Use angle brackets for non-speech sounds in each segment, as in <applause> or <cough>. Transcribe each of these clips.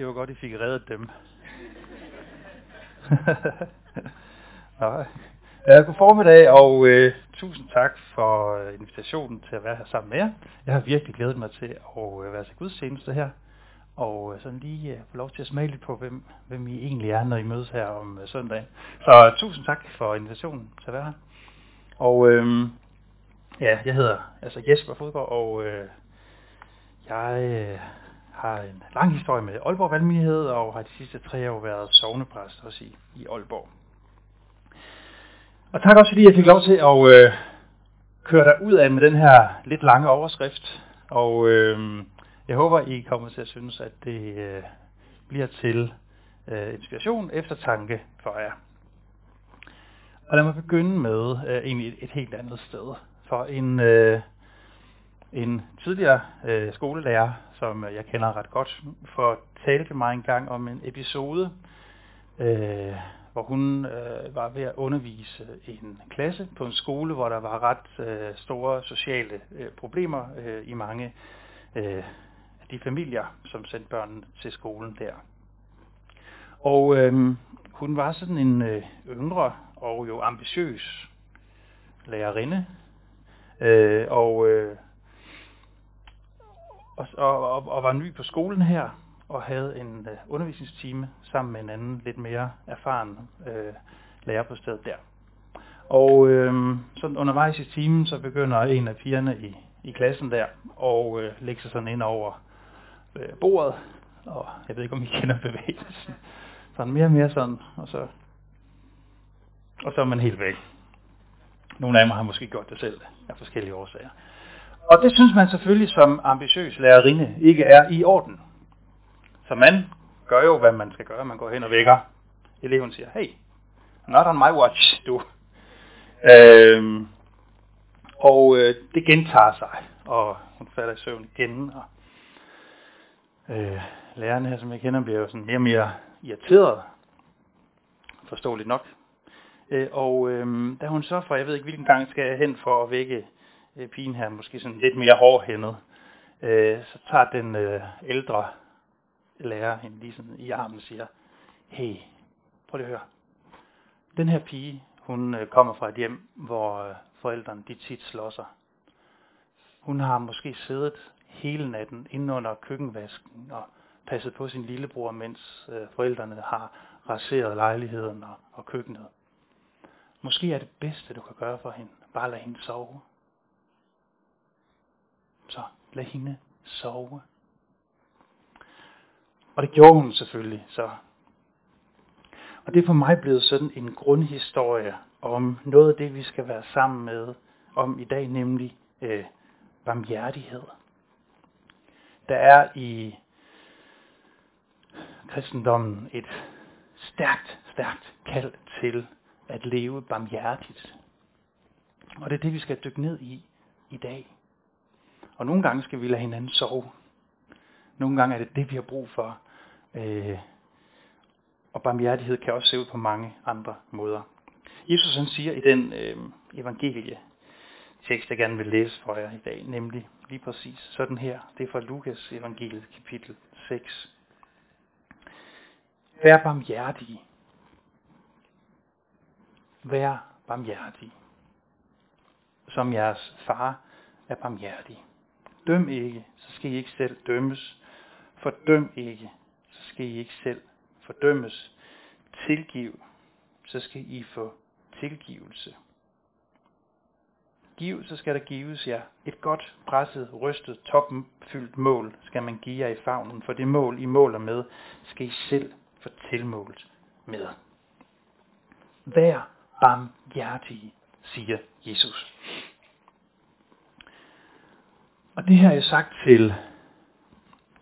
Det var godt, I fik reddet dem. <laughs> Nej. Ja, god formiddag, og øh, tusind tak for øh, invitationen til at være her sammen med jer. Jeg har virkelig glædet mig til at øh, være til gudstjeneste her, og øh, sådan lige øh, få lov til at smage lidt på, hvem, hvem I egentlig er, når I mødes her om øh, søndagen. Så øh, tusind tak for invitationen til at være her. Og øh, ja, jeg hedder altså Jesper Fodgaard, og øh, jeg øh, har en lang historie med Aalborg Valgmenighed, og har de sidste tre år været sovnepræst også i, i Aalborg. Og tak også fordi jeg fik lov til at øh, køre dig ud af med den her lidt lange overskrift. Og øh, jeg håber, I kommer til at synes, at det øh, bliver til øh, inspiration, eftertanke for jer. Og lad mig begynde med øh, egentlig et, et helt andet sted. For en, øh, en tidligere øh, skolelærer, som øh, jeg kender ret godt, fortalte mig engang om en episode, øh, hvor hun øh, var ved at undervise en klasse på en skole, hvor der var ret øh, store sociale øh, problemer øh, i mange øh, af de familier, som sendte børnene til skolen der. Og øh, hun var sådan en øh, yngre og jo ambitiøs lærerinde, øh, og, øh, og, og, og var ny på skolen her, og havde en øh, undervisningstime sammen med en anden lidt mere erfaren øh, lærer på stedet der. Og øh, sådan undervejs i timen, så begynder en af pigerne i, i klassen der og øh, lægge sig sådan ind over øh, bordet, og jeg ved ikke, om I kender bevægelsen. Sådan mere og mere sådan, og så, og så er man helt væk. Nogle af dem har måske gjort det selv af forskellige årsager. Og det synes man selvfølgelig som ambitiøs lærerinde ikke er i orden. Så man gør jo, hvad man skal gøre. Man går hen og vækker. Eleven siger, hey, not on my watch, du. Øhm, og øh, det gentager sig, og hun falder i søvn igen. Og, øh, lærerne her, som jeg kender, bliver jo sådan mere og mere irriteret. Forståeligt nok. Øh, og øh, da hun så for, jeg ved ikke hvilken gang skal jeg hen for at vække øh, pigen her, måske sådan lidt mere hårdhændet, øh, så tager den øh, ældre lærer hende lige sådan i armen og siger, hey, prøv lige at høre. Den her pige, hun øh, kommer fra et hjem, hvor øh, forældrene de tit slår sig. Hun har måske siddet hele natten inde under køkkenvasken og passet på sin lillebror, mens øh, forældrene har raseret lejligheden og, og køkkenet. Måske er det bedste, du kan gøre for hende, bare lade hende sove. Så lad hende sove. Og det gjorde hun selvfølgelig så. Og det er for mig blevet sådan en grundhistorie om noget af det, vi skal være sammen med om i dag, nemlig øh, barmhjertighed. Der er i kristendommen et stærkt, stærkt kald til at leve barmhjertigt. Og det er det, vi skal dykke ned i i dag. Og nogle gange skal vi lade hinanden sove. Nogle gange er det det, vi har brug for. Øh, og barmhjertighed kan også se ud på mange andre måder. Jesus han siger i den øh, evangelie tekst, jeg gerne vil læse for jer i dag, nemlig lige præcis sådan her. Det er fra Lukas evangeliet kapitel 6. Vær barmhjertige. Vær barmhjertige. Som jeres far er barmhjertig. Døm ikke, så skal I ikke selv dømmes. Fordøm ikke, så skal I ikke selv fordømmes. Tilgiv, så skal I få tilgivelse. Giv, så skal der gives jer. Et godt presset, rystet, topfyldt mål skal man give jer i favnen, for det mål, I måler med, skal I selv få tilmålt med. Vær barmhjertige, siger Jesus. Og det her er sagt til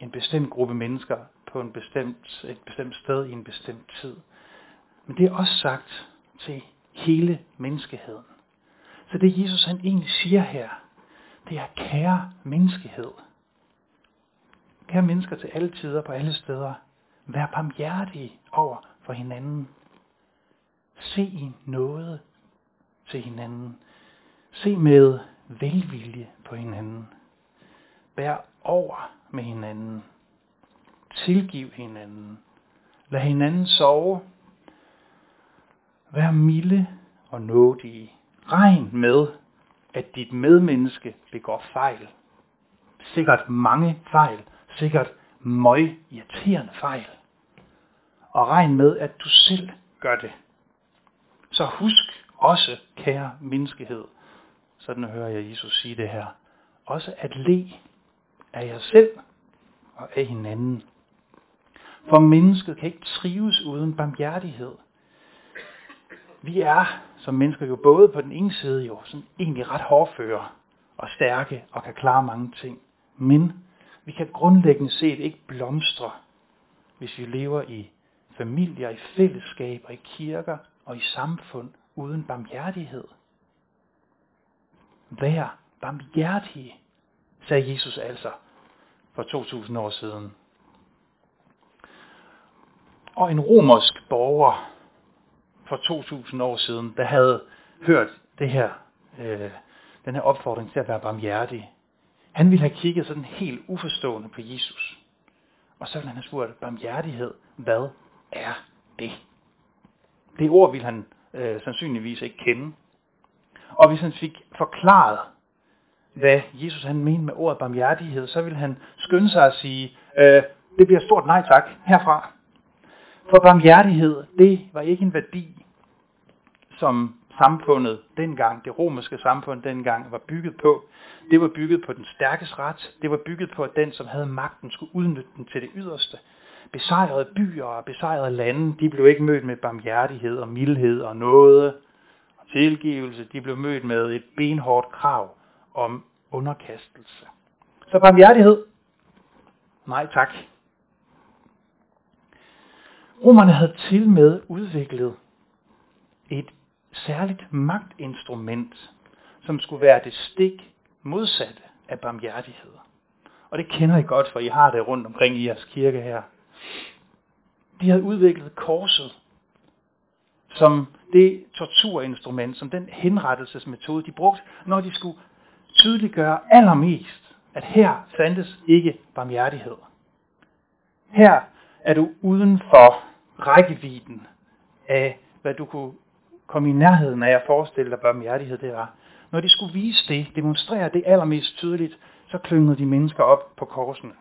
en bestemt gruppe mennesker på en bestemt, et bestemt sted i en bestemt tid. Men det er også sagt til hele menneskeheden. Så det Jesus han egentlig siger her, det er kære menneskehed. Kære mennesker til alle tider på alle steder. Vær barmhjertige over for hinanden. Se i noget til hinanden. Se med velvilje på hinanden. Bær over med hinanden. Tilgiv hinanden. Lad hinanden sove. Vær milde og nådige. Regn med, at dit medmenneske begår fejl. Sikkert mange fejl. Sikkert møg irriterende fejl. Og regn med, at du selv gør det. Så husk også, kære menneskehed, sådan hører jeg Jesus sige det her, også at le af jer selv og af hinanden. For mennesket kan ikke trives uden barmhjertighed. Vi er som mennesker jo både på den ene side jo sådan egentlig ret hårdføre og stærke og kan klare mange ting. Men vi kan grundlæggende set ikke blomstre, hvis vi lever i familier, i fællesskaber, i kirker og i samfund uden barmhjertighed. Vær barmhjertige, sagde Jesus altså for 2000 år siden. Og en romersk borger for 2000 år siden, der havde hørt det her, øh, den her opfordring til at være barmhjertig, han ville have kigget sådan helt uforstående på Jesus. Og så ville han have spurgt, barmhjertighed, hvad er det? Det ord ville han øh, sandsynligvis ikke kende. Og hvis han fik forklaret, hvad Jesus han mente med ordet barmhjertighed, så ville han skynde sig at sige, øh, det bliver stort nej tak herfra. For barmhjertighed, det var ikke en værdi, som samfundet dengang, det romerske samfund dengang, var bygget på. Det var bygget på den stærkes ret. Det var bygget på, at den, som havde magten, skulle udnytte den til det yderste. Besejrede byer og besejrede lande, de blev ikke mødt med barmhjertighed og mildhed og noget og tilgivelse. De blev mødt med et benhårdt krav om underkastelse. Så barmhjertighed? Nej tak. Romerne havde til med udviklet et særligt magtinstrument, som skulle være det stik modsatte af barmhjertighed. Og det kender I godt, for I har det rundt omkring i jeres kirke her. De havde udviklet korset som det torturinstrument, som den henrettelsesmetode, de brugte, når de skulle tydeliggøre allermest, at her fandtes ikke barmhjertighed. Her er du uden for rækkevidden af, hvad du kunne komme i nærheden af at forestille dig barmhjertighed det var. Når de skulle vise det, demonstrere det allermest tydeligt, så klyngede de mennesker op på korsene.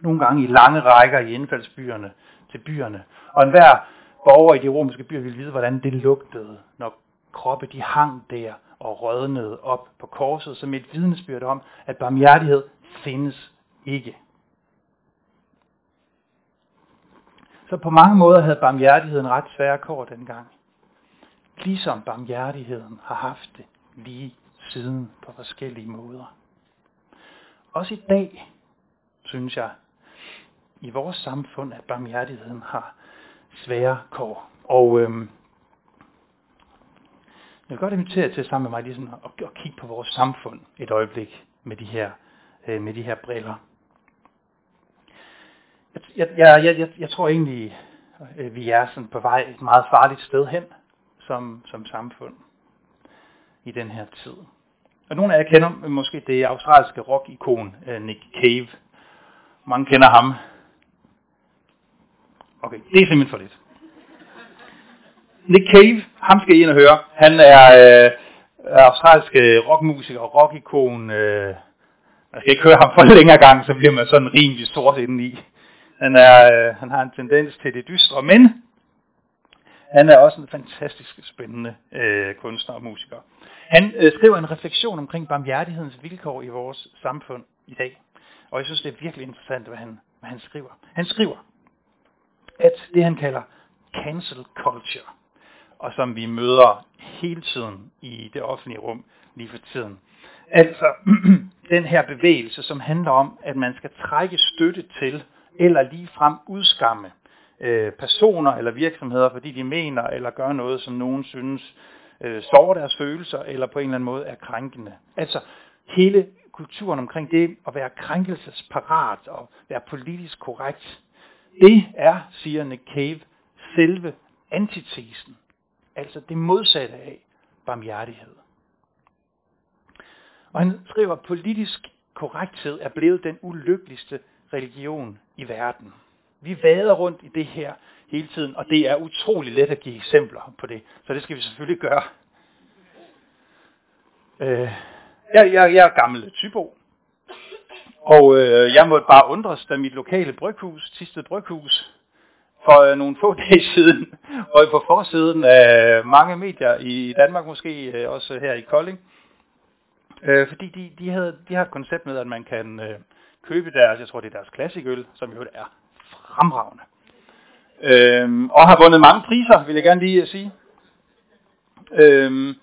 Nogle gange i lange rækker i indfaldsbyerne til byerne. Og enhver borger i de romerske byer ville vide, hvordan det lugtede, når kroppe de hang der og rødnede op på korset, som et vidnesbyrd om, at barmhjertighed findes ikke. Så på mange måder havde barmhjertigheden ret svære kår dengang. Ligesom barmhjertigheden har haft det lige siden på forskellige måder. Også i dag, synes jeg, i vores samfund, at barmhjertigheden har svære kår. Og øhm, jeg vil godt invitere til sammen med mig lige sådan at, at kigge på vores samfund et øjeblik med de her, øh, med de her briller. Jeg, jeg, jeg, jeg, jeg tror egentlig, øh, vi er sådan på vej et meget farligt sted hen som, som samfund i den her tid. Og nogle af jer kender måske det australske rock-ikon øh, Nick Cave. Mange kender ham. Okay, det er simpelthen for lidt. Nick Cave, ham skal I ind og høre. Han er øh, australsk øh, rockmusiker og rockikon. Øh, man skal ikke høre ham for <laughs> længere gang, så bliver man sådan rimelig sort indeni. Han, er, øh, han har en tendens til det dystre, men han er også en fantastisk spændende øh, kunstner og musiker. Han øh, skriver en refleksion omkring barmhjertighedens vilkår i vores samfund i dag. Og jeg synes, det er virkelig interessant, hvad han, hvad han skriver. Han skriver, at det han kalder cancel culture, og som vi møder hele tiden i det offentlige rum lige for tiden. Altså <clears throat> den her bevægelse, som handler om, at man skal trække støtte til, eller lige frem udskamme øh, personer eller virksomheder, fordi de mener eller gør noget, som nogen synes øh, sover deres følelser, eller på en eller anden måde er krænkende. Altså hele kulturen omkring det at være krænkelsesparat og være politisk korrekt, det er, siger Nick Cave, selve antitesen. Altså det modsatte af barmhjertighed. Og han skriver, at politisk korrekthed er blevet den ulykkeligste religion i verden. Vi vader rundt i det her hele tiden, og det er utrolig let at give eksempler på det. Så det skal vi selvfølgelig gøre. Øh, jeg, jeg, jeg er gammel typo, og øh, jeg måtte bare undres, da mit lokale bryghus, Tisted Bryghus, for øh, nogle få <laughs> dage siden, og på forsiden af mange medier i Danmark, måske øh, også her i Kolding, øh, fordi de, de, havde, de har et koncept med, at man kan øh, købe deres, jeg tror det er deres klassikøl, som jo er fremragende. Øh, og har vundet mange priser, vil jeg gerne lige øh, sige. Øh,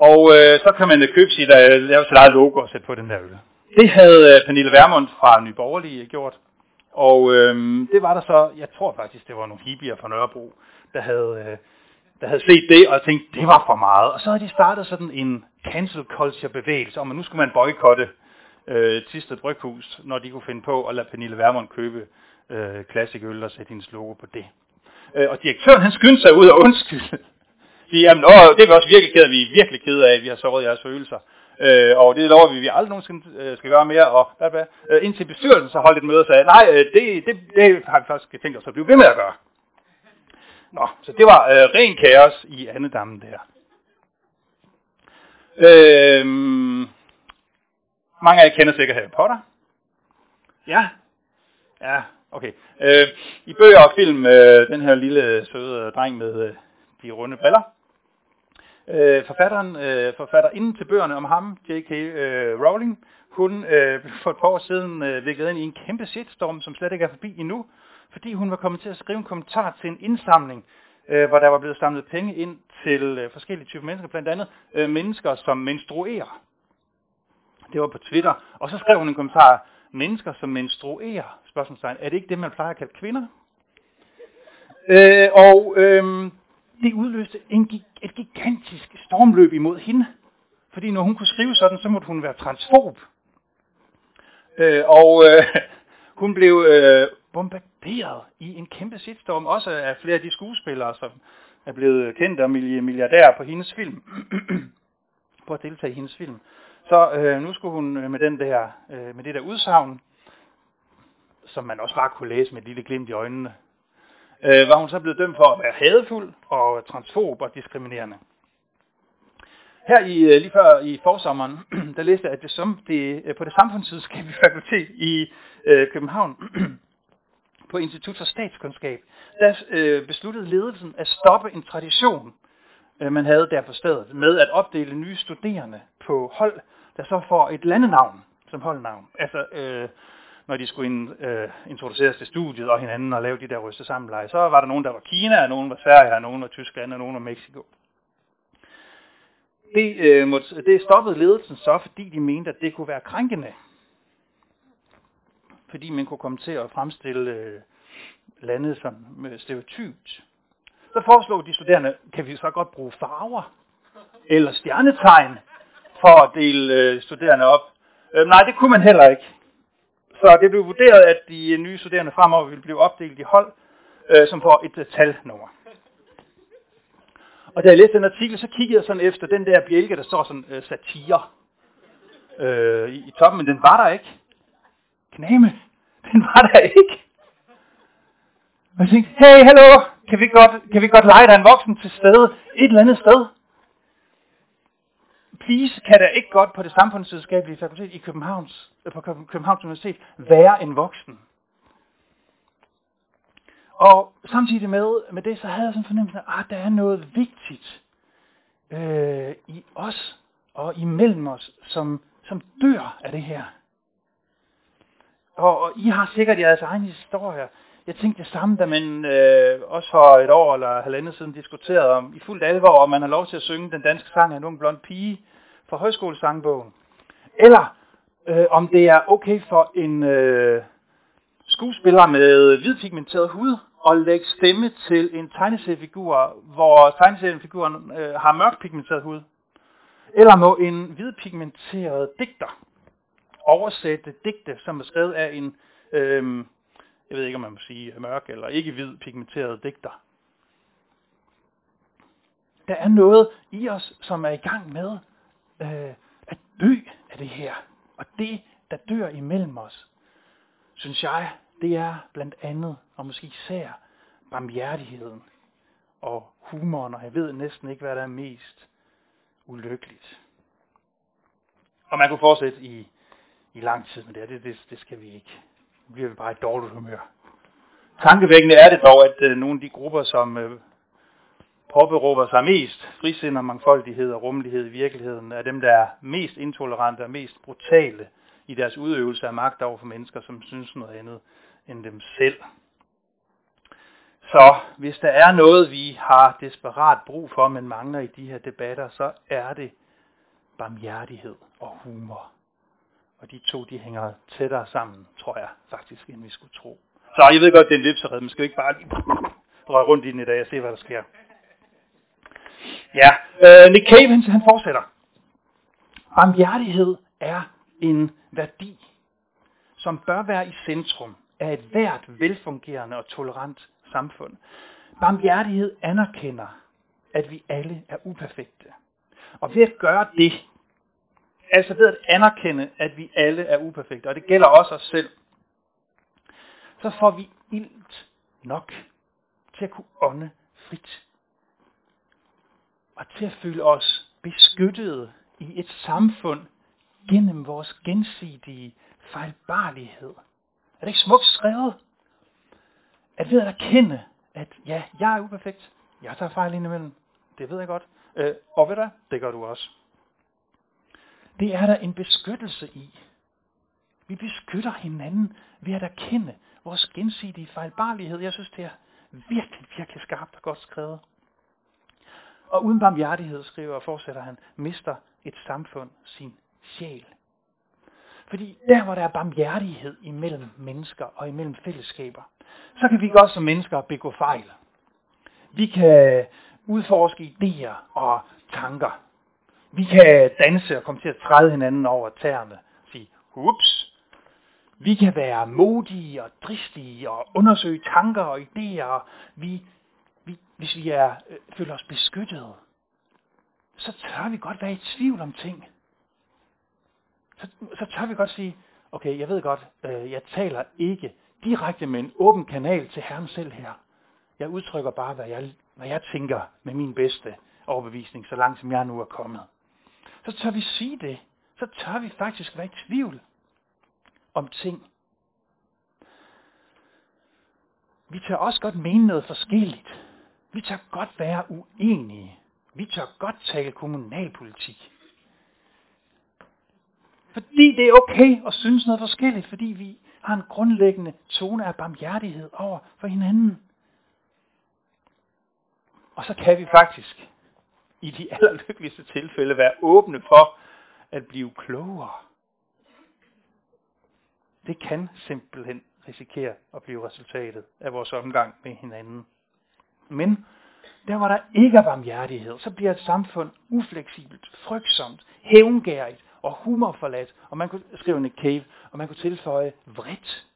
og øh, så kan man øh, købe sit, uh, lave sit eget logo og sætte på den der øl. Det havde uh, Pernille Vermund fra Nye Borgerlige gjort. Og øh, det var der så, jeg tror faktisk, det var nogle hippier fra Nørrebro, der havde, øh, der havde set det og tænkt, det var for meget. Og så havde de startet sådan en cancel culture bevægelse om, at nu skulle man boykotte øh, Tisted Bryghus, når de kunne finde på at lade Pernille Vermund købe øh, klassikøl og sætte hendes logo på det. Øh, og direktøren han skyndte sig ud og undskylde. <laughs> Sige, jamen, åh, det er vi også virkelig ked af, vi er virkelig ked af, at vi har såret jeres følelser. Øh, og det lover vi, vi aldrig nogensinde øh, skal gøre mere. Og bla, bla. Øh, indtil bestyrelsen så holdt et møde og sagde, nej, øh, det, det, det har vi faktisk tænkt os at blive ved med at gøre. Nå, så det var øh, ren kaos i andedammen der. Øh, mange af jer kender sikkert Harry Potter. Ja, ja, okay. Øh, I bøger og film, øh, den her lille søde dreng med øh, de runde briller, Øh, forfatteren, øh, forfatter inden til bøgerne om ham, J.K. Øh, Rowling, hun øh, <laughs> for et par år siden øh, viklet ind i en kæmpe shitstorm, som slet ikke er forbi endnu, fordi hun var kommet til at skrive en kommentar til en indsamling, øh, hvor der var blevet samlet penge ind til øh, forskellige typer mennesker, blandt andet øh, mennesker, som menstruerer. Det var på Twitter. Og så skrev hun en kommentar, mennesker, som menstruerer, spørgsmålstegn, er det ikke det, man plejer at kalde kvinder? Øh, og øh, det udløste en, et gigantisk stormløb imod hende. Fordi når hun kunne skrive sådan, så måtte hun være transfob. Øh, og øh, <laughs> hun blev øh, bombarderet i en kæmpe shitstorm, også af flere af de skuespillere, som er blevet kendt og milliardærer på hendes film, <clears throat> på at deltage i hendes film. Så øh, nu skulle hun øh, med, den der, øh, med det der udsagn, som man også bare kunne læse med et lille glimt i øjnene, øh, var hun så blevet dømt for at være hadefuld og transfob og diskriminerende. Her i, øh, lige før i forsommeren, <clears throat> der læste jeg, at det, som det, øh, på det samfundsvidenskabelige fakultet i øh, København, <clears throat> på Institut for Statskundskab, der øh, besluttede ledelsen at stoppe en tradition, øh, man havde der på stedet, med at opdele nye studerende på hold, der så får et landenavn som holdnavn. Altså øh, når de skulle ind, øh, introduceres til studiet og hinanden og lave de der ryste sammenleje, så var der nogen, der var Kina, og nogen var Sverige, og nogen var Tyskland, og nogen var Mexico. Det, øh, måtte, det stoppede ledelsen så, fordi de mente, at det kunne være krænkende. Fordi man kunne komme til at fremstille øh, landet som øh, stereotypt. Så foreslog de studerende, kan vi så godt bruge farver eller stjernetegn for at dele øh, studerende op. Øh, nej, det kunne man heller ikke. Så det blev vurderet, at de nye studerende fremover ville blive opdelt i hold, øh, som får et uh, talnummer. Og da jeg læste den artikel, så kiggede jeg sådan efter den der bjælke, der står sådan øh, satire øh, i, i toppen, men den var der ikke. Knæme, den var der ikke. Og jeg tænkte, hey, hallo, kan vi godt, kan vi godt lege, der en voksen til stede et eller andet sted? please, kan der ikke godt på det samfundsvidenskabelige fakultet i Københavns, på Københavns Universitet være en voksen? Og samtidig med, med det, så havde jeg sådan en fornemmelse af, at ah, der er noget vigtigt øh, i os og imellem os, som, som dør af det her. Og, og I har sikkert jeres egen historier. Jeg tænkte det samme, da man øh, også for et år eller halvandet siden diskuterede om i fuldt alvor, om man har lov til at synge den danske sang af en ung blond pige fra højskolesangbogen. Eller øh, om det er okay for en øh, skuespiller med hvidpigmenteret hud at lægge stemme til en tegneseriefigur, hvor tegneseriefiguren øh, har mørk pigmenteret hud. Eller må en hvidpigmenteret digter oversætte digte, som er skrevet af en, øh, jeg ved ikke om man må sige mørk eller ikke hvid pigmenteret digter. Der er noget i os, som er i gang med øh, at dø af det her. Og det, der dør imellem os, synes jeg, det er blandt andet, og måske især, barmhjertigheden og humoren, og jeg ved næsten ikke, hvad der er mest ulykkeligt. Og man kunne fortsætte i, i lang tid med det, det, det, det skal vi ikke. Nu bliver vi bare i dårligt humør. Tankevækkende er det dog, at øh, nogle af de grupper, som øh, påberåber sig mest frisind og mangfoldighed og rummelighed i virkeligheden, er dem, der er mest intolerante og mest brutale i deres udøvelse af magt over for mennesker, som synes noget andet end dem selv. Så hvis der er noget, vi har desperat brug for, men mangler i de her debatter, så er det barmhjertighed og humor. Og de to, de hænger tættere sammen, tror jeg faktisk, end vi skulle tro. Så jeg ved godt, det er en lipsered, men skal vi ikke bare lige røre rundt i den i dag og se, hvad der sker. Ja, øh, Nick Cave, han, han fortsætter. Barmhjertighed er en værdi, som bør være i centrum af et hvert velfungerende og tolerant samfund. Barmhjertighed anerkender, at vi alle er uperfekte. Og ved at gøre det, altså ved at anerkende, at vi alle er uperfekte, og det gælder også os selv, så får vi ilt nok til at kunne ånde frit. Og til at føle os beskyttede i et samfund gennem vores gensidige fejlbarlighed. Er det ikke smukt skrevet? At ved at erkende, at ja, jeg er uperfekt. Jeg tager fejl indimellem. Det ved jeg godt. Øh, og ved dig, det gør du også. Det er der en beskyttelse i. Vi beskytter hinanden ved at erkende vores gensidige fejlbarlighed. Jeg synes, det er virkelig, virkelig skarpt og godt skrevet. Og uden barmhjertighed, skriver og fortsætter han, mister et samfund sin sjæl. Fordi der, hvor der er barmhjertighed imellem mennesker og imellem fællesskaber, så kan vi godt som mennesker begå fejl. Vi kan udforske idéer og tanker. Vi kan danse og komme til at træde hinanden over tæerne. Sige, ups. Vi kan være modige og dristige og undersøge tanker og idéer. Vi, vi, hvis vi er, øh, føler os beskyttet, så tør vi godt være i tvivl om ting så, så tør vi godt sige, okay, jeg ved godt, øh, jeg taler ikke direkte med en åben kanal til Herren selv her. Jeg udtrykker bare, hvad jeg, hvad jeg tænker med min bedste overbevisning, så langt som jeg nu er kommet. Så tør vi sige det. Så tør vi faktisk være i tvivl om ting. Vi tør også godt mene noget forskelligt. Vi tør godt være uenige. Vi tør godt tale kommunalpolitik. Fordi det er okay at synes noget forskelligt, fordi vi har en grundlæggende tone af barmhjertighed over for hinanden. Og så kan vi faktisk i de <laughs> allerlykkeligste tilfælde være åbne for at blive klogere. Det kan simpelthen risikere at blive resultatet af vores omgang med hinanden. Men der var der ikke barmhjertighed, så bliver et samfund ufleksibelt, frygtsomt, hævngærigt og humorforladt, og man kunne skrive en cave, og man kunne tilføje vredt.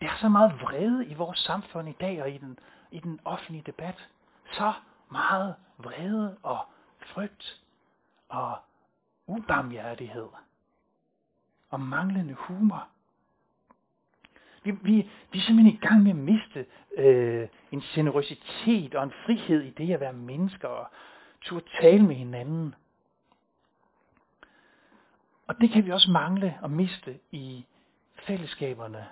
Der er så meget vrede i vores samfund i dag og i den, i den offentlige debat. Så meget vrede og frygt og ubarmhjertighed og manglende humor. Vi, vi, vi er simpelthen i gang med at miste øh, en generøsitet og en frihed i det at være mennesker og turde tale med hinanden. Og det kan vi også mangle og miste i fællesskaberne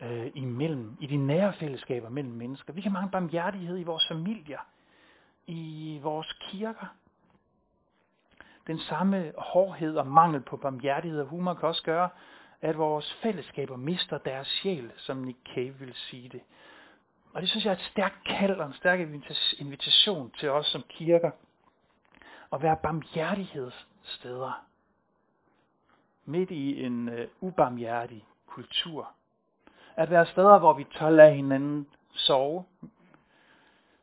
øh, imellem, i de nære fællesskaber mellem mennesker. Vi kan mangle barmhjertighed i vores familier, i vores kirker. Den samme hårdhed og mangel på barmhjertighed og humor kan også gøre, at vores fællesskaber mister deres sjæl, som Nick Cave vil sige det. Og det synes jeg er et stærkt kald og en stærk invitation til os som kirker at være barmhjertighedssteder midt i en øh, ubarmhjertig kultur. At være steder, hvor vi tør lade hinanden sove.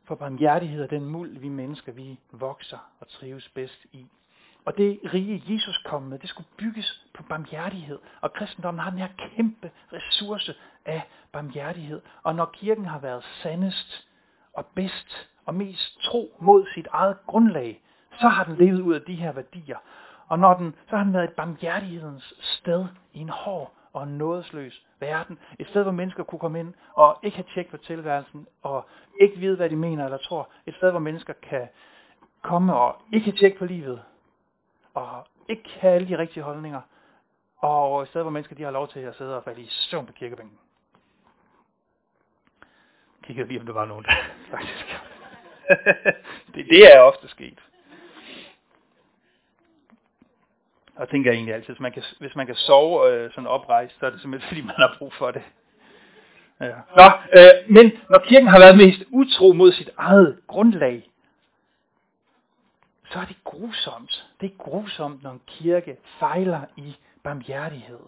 For barmhjertighed er den muld, vi mennesker, vi vokser og trives bedst i. Og det rige Jesus kom med, det skulle bygges på barmhjertighed. Og kristendommen har den her kæmpe ressource af barmhjertighed. Og når kirken har været sandest og bedst og mest tro mod sit eget grundlag, så har den levet ud af de her værdier. Og når den, så har den været et barmhjertighedens sted i en hård og nådesløs verden. Et sted, hvor mennesker kunne komme ind og ikke have tjek på tilværelsen, og ikke vide, hvad de mener eller tror. Et sted, hvor mennesker kan komme og ikke have tjek på livet, og ikke have alle de rigtige holdninger. Og et sted, hvor mennesker de har lov til at sidde og falde i søvn på kirkebænken. Kiggede lige, om der var nogen, der <laughs> faktisk. det, det er ofte sket. Og tænker jeg egentlig altid, hvis man kan, hvis man kan sove øh, sådan oprejst, så er det simpelthen <laughs> fordi, man har brug for det. Ja. Nå, øh, men når kirken har været mest utro mod sit eget grundlag, så er det grusomt. Det er grusomt, når en kirke fejler i barmhjertighed.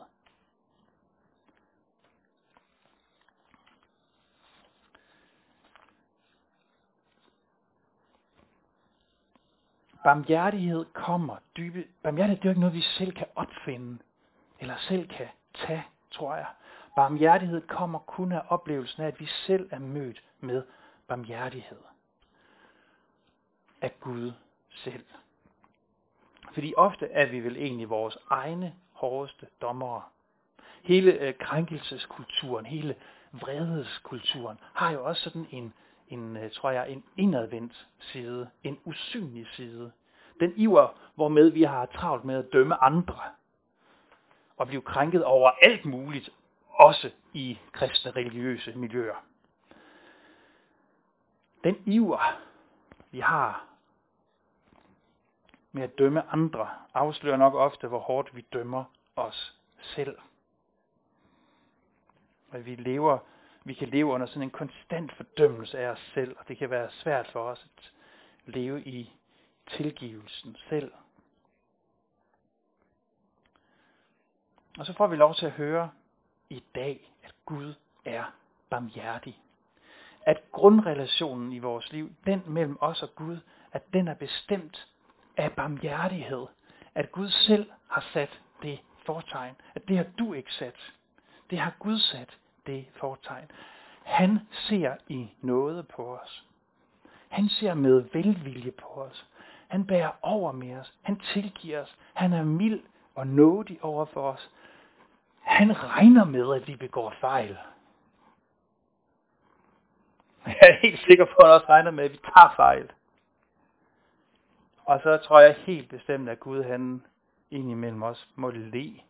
Barmhjertighed kommer dybe. Barmhjertighed det er jo ikke noget, vi selv kan opfinde, eller selv kan tage, tror jeg. Barmhjertighed kommer kun af oplevelsen af, at vi selv er mødt med barmhjertighed. Af Gud selv. Fordi ofte er vi vel egentlig vores egne hårdeste dommere. Hele øh, krænkelseskulturen, hele vredeskulturen har jo også sådan en en, øh, tror jeg, en indadvendt side, en usynlig side. Den iver, hvormed vi har travlt med at dømme andre, og blive krænket over alt muligt, også i kristne religiøse miljøer. Den iver, vi har med at dømme andre, afslører nok ofte, hvor hårdt vi dømmer os selv. At vi lever vi kan leve under sådan en konstant fordømmelse af os selv, og det kan være svært for os at leve i tilgivelsen selv. Og så får vi lov til at høre i dag, at Gud er barmhjertig. At grundrelationen i vores liv, den mellem os og Gud, at den er bestemt af barmhjertighed. At Gud selv har sat det fortegn. At det har du ikke sat. Det har Gud sat det fortegn. Han ser i noget på os. Han ser med velvilje på os. Han bærer over med os. Han tilgiver os. Han er mild og nådig over for os. Han regner med, at vi begår fejl. Jeg er helt sikker på, at han også regner med, at vi tager fejl. Og så tror jeg helt bestemt, at Gud han indimellem os må le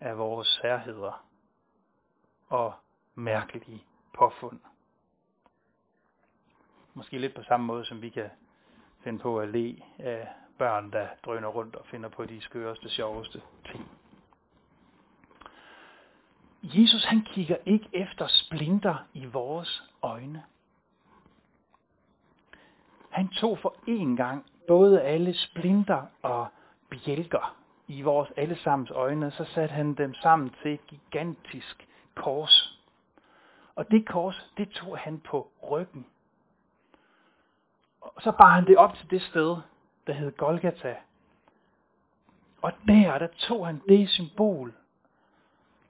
af vores særheder og mærkelige påfund. Måske lidt på samme måde, som vi kan finde på at le af børn, der drøner rundt og finder på de skøreste, sjoveste ting. Jesus han kigger ikke efter splinter i vores øjne. Han tog for en gang både alle splinter og bjælker i vores allesammens øjne, så satte han dem sammen til et gigantisk kors. Og det kors, det tog han på ryggen. Og så bar han det op til det sted, der hed Golgata. Og der, der tog han det symbol,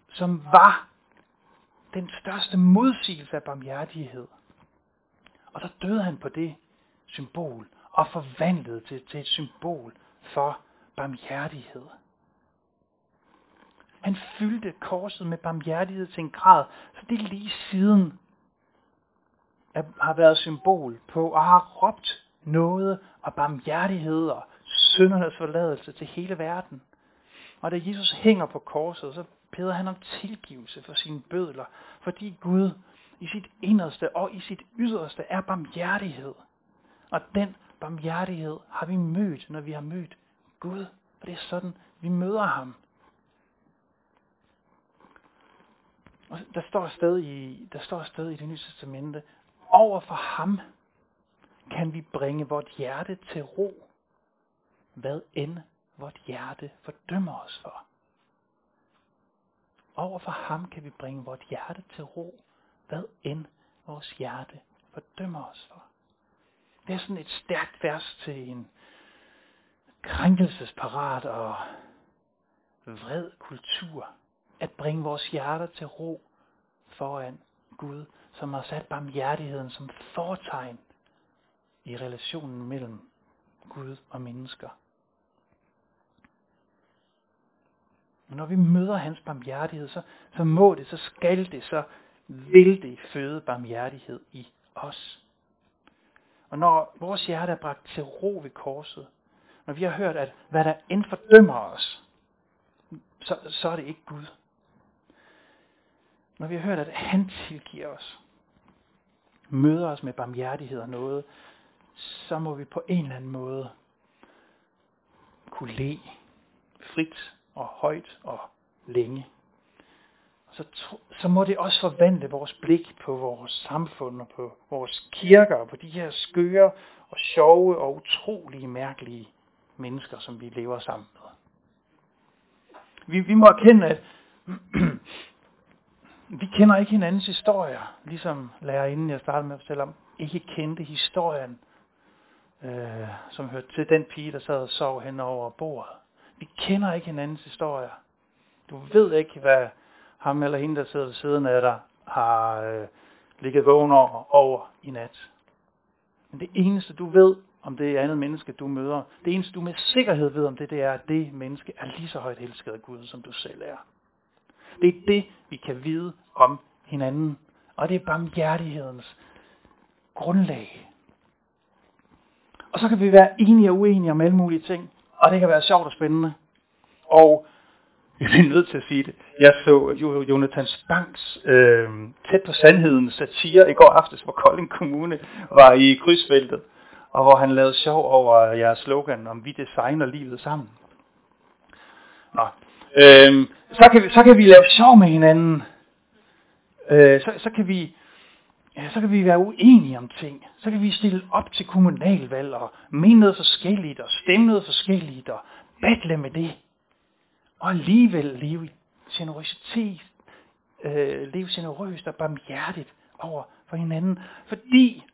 som var den største modsigelse af barmhjertighed. Og så døde han på det symbol og forvandlet det til et symbol for barmhjertighed. Han fyldte korset med barmhjertighed til en grad, så det lige siden har været symbol på og har råbt noget og barmhjertighed og syndernes forladelse til hele verden. Og da Jesus hænger på korset, så beder han om tilgivelse for sine bødler, fordi Gud i sit inderste og i sit yderste er barmhjertighed. Og den barmhjertighed har vi mødt, når vi har mødt Gud. Og det er sådan, vi møder ham. Og der står sted i, der står sted i det nye testamente, over for ham kan vi bringe vort hjerte til ro, hvad end vort hjerte fordømmer os for. Over for ham kan vi bringe vort hjerte til ro, hvad end vores hjerte fordømmer os for. Det er sådan et stærkt vers til en krænkelsesparat og vred kultur at bringe vores hjerter til ro foran Gud, som har sat barmhjertigheden som fortegn i relationen mellem Gud og mennesker. Men når vi møder hans barmhjertighed, så, så må det, så skal det, så vil det føde barmhjertighed i os. Og når vores hjerte er bragt til ro ved korset, når vi har hørt, at hvad der end fordømmer os, så, så er det ikke Gud. Når vi har hørt, at han tilgiver os, møder os med barmhjertighed og noget, så må vi på en eller anden måde kunne le frit og højt og længe. Så, så må det også forvandle vores blik på vores samfund og på vores kirker og på de her skøre og sjove og utrolige mærkelige mennesker, som vi lever sammen med. Vi, vi må erkende, at <clears throat> vi kender ikke hinandens historier, ligesom lærerinden, jeg startede med at fortælle om, ikke kendte historien, øh, som hørte til den pige, der sad og sov hen over bordet. Vi kender ikke hinandens historier. Du ved ikke, hvad ham eller hende, der sidder ved siden af dig, har øh, ligget vågen over, over i nat. Men det eneste, du ved om det andet menneske, du møder, det eneste, du med sikkerhed ved om det, det er, at det menneske er lige så højt elsket af Gud, som du selv er. Det er det, vi kan vide om hinanden. Og det er barmhjertighedens grundlag. Og så kan vi være enige og uenige om alle mulige ting. Og det kan være sjovt og spændende. Og jeg er nødt til at sige det. Jeg så Jonathan Spangs øh, tæt på sandheden satire i går aftes, hvor Kolding Kommune var i krydsfeltet, og hvor han lavede sjov over jeres slogan om, vi designer livet sammen. Nå. Øh, så, kan vi, så kan vi lave sjov med hinanden. Øh, så, så kan vi ja, så kan vi være uenige om ting. Så kan vi stille op til kommunalvalg og mene noget forskelligt og stemme noget forskelligt og battle med det. Og alligevel leve generøsitet, øh, leve generøst og barmhjertigt over for hinanden. Fordi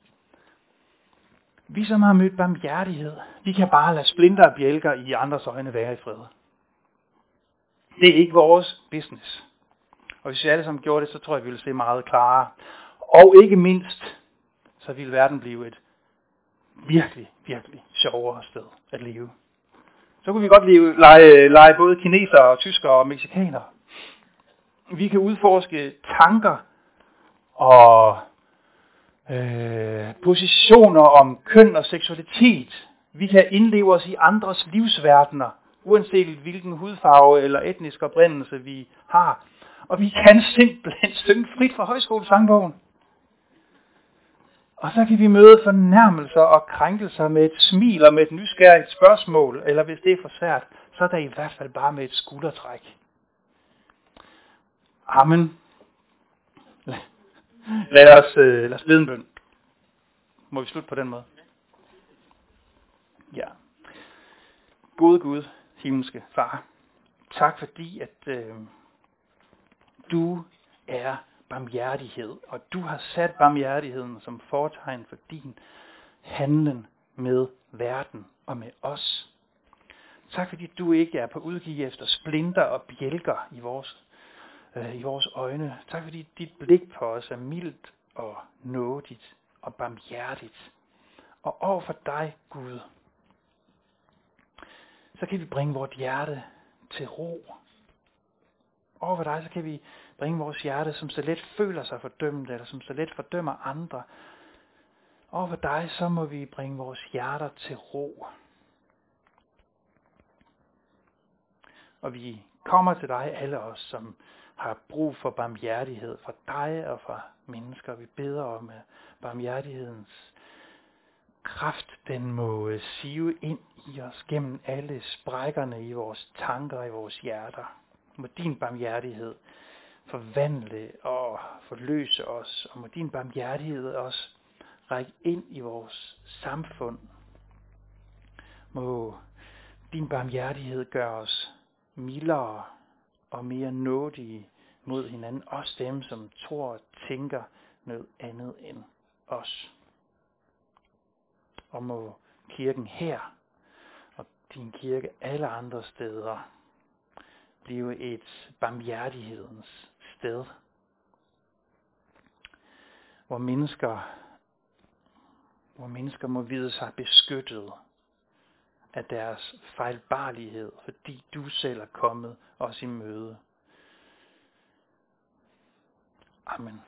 vi som har mødt barmhjertighed, vi kan bare lade splinter og bjælker i andres øjne være i fred. Det er ikke vores business. Og hvis vi alle sammen gjorde det, så tror jeg, vi ville se meget klarere. Og ikke mindst, så ville verden blive et virkelig, virkelig sjovere sted at leve. Så kunne vi godt leve, lege, lege både kinesere, og tyskere og mexikanere. Vi kan udforske tanker og øh, positioner om køn og seksualitet. Vi kan indleve os i andres livsverdener, uanset hvilken hudfarve eller etnisk oprindelse vi har. Og vi kan simpelthen synge frit fra højskolesangbogen. Og så kan vi møde fornærmelser og krænkelser med et smil og med et nysgerrigt spørgsmål, eller hvis det er for svært, så er det i hvert fald bare med et skuldertræk. Amen. Lad os, øh, lad os lede en bøn. Må vi slutte på den måde? Ja. Gode Gud, himmelske far, tak fordi, at øh, du er barmhjertighed, og du har sat barmhjertigheden som fortegn for din handlen med verden og med os. Tak fordi du ikke er på udkig efter splinter og bjælker i vores, øh, i vores øjne. Tak fordi dit blik på os er mildt og nådigt og barmhjertigt. Og over for dig, Gud, så kan vi bringe vort hjerte til ro. Over for dig, så kan vi bringe vores hjerte, som så let føler sig fordømt, eller som så let fordømmer andre. Og for dig, så må vi bringe vores hjerter til ro. Og vi kommer til dig, alle os, som har brug for barmhjertighed fra dig og fra mennesker. Vi beder om, at barmhjertighedens kraft, den må sive ind i os gennem alle sprækkerne i vores tanker og i vores hjerter. Må din barmhjertighed forvandle og forløse os, og må din barmhjertighed også række ind i vores samfund. Må din barmhjertighed gøre os mildere og mere nådige mod hinanden, også dem, som tror og tænker noget andet end os. Og må kirken her og din kirke alle andre steder blive et barmhjertighedens sted, hvor mennesker, hvor mennesker må vide sig beskyttet af deres fejlbarlighed, fordi du selv er kommet os i møde. Amen.